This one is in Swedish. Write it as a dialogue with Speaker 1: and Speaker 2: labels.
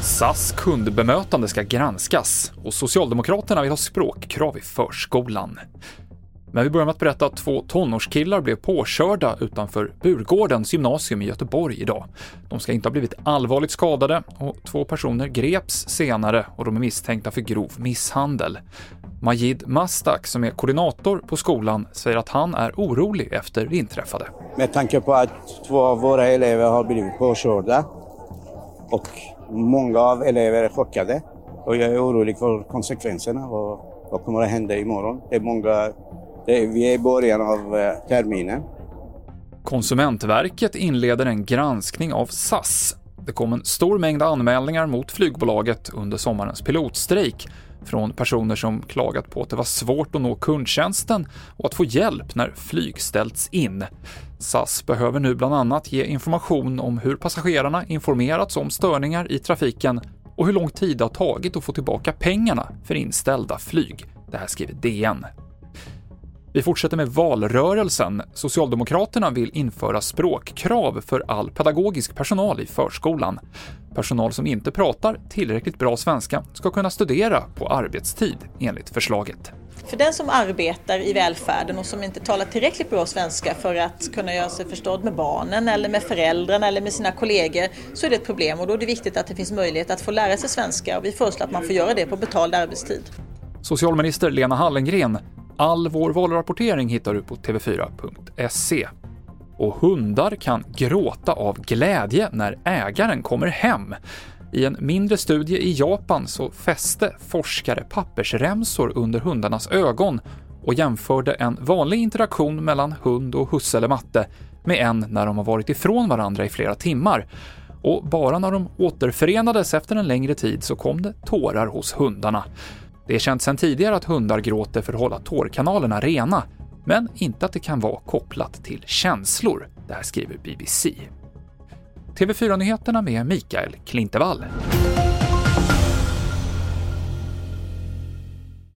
Speaker 1: SAS kundbemötande ska granskas och Socialdemokraterna vill ha språkkrav i förskolan. Men vi börjar med att berätta att två tonårskillar blev påkörda utanför Burgårdens gymnasium i Göteborg idag. De ska inte ha blivit allvarligt skadade och två personer greps senare och de är misstänkta för grov misshandel. Majid Mastak, som är koordinator på skolan, säger att han är orolig efter det inträffade.
Speaker 2: Med tanke på att två av våra elever har blivit påkörda och många av eleverna är chockade och jag är orolig för konsekvenserna och vad kommer att hända imorgon. Det är många, det är, vi är i början av eh, terminen.
Speaker 1: Konsumentverket inleder en granskning av SAS. Det kom en stor mängd anmälningar mot flygbolaget under sommarens pilotstrejk från personer som klagat på att det var svårt att nå kundtjänsten och att få hjälp när flyg ställts in. SAS behöver nu bland annat ge information om hur passagerarna informerats om störningar i trafiken och hur lång tid det har tagit att få tillbaka pengarna för inställda flyg. Det här skriver DN. Vi fortsätter med valrörelsen. Socialdemokraterna vill införa språkkrav för all pedagogisk personal i förskolan. Personal som inte pratar tillräckligt bra svenska ska kunna studera på arbetstid, enligt förslaget.
Speaker 3: För den som arbetar i välfärden och som inte talar tillräckligt bra svenska för att kunna göra sig förstådd med barnen eller med föräldrarna eller med sina kollegor så är det ett problem och då är det viktigt att det finns möjlighet att få lära sig svenska och vi föreslår att man får göra det på betald arbetstid.
Speaker 1: Socialminister Lena Hallengren All vår valrapportering hittar du på tv4.se. Och hundar kan gråta av glädje när ägaren kommer hem. I en mindre studie i Japan så fäste forskare pappersremsor under hundarnas ögon och jämförde en vanlig interaktion mellan hund och husse eller matte med en när de har varit ifrån varandra i flera timmar. Och bara när de återförenades efter en längre tid så kom det tårar hos hundarna. Det är känt sedan tidigare att hundar gråter för att hålla tårkanalerna rena, men inte att det kan vara kopplat till känslor. Det här skriver BBC. TV4-nyheterna med Mikael Klintevall.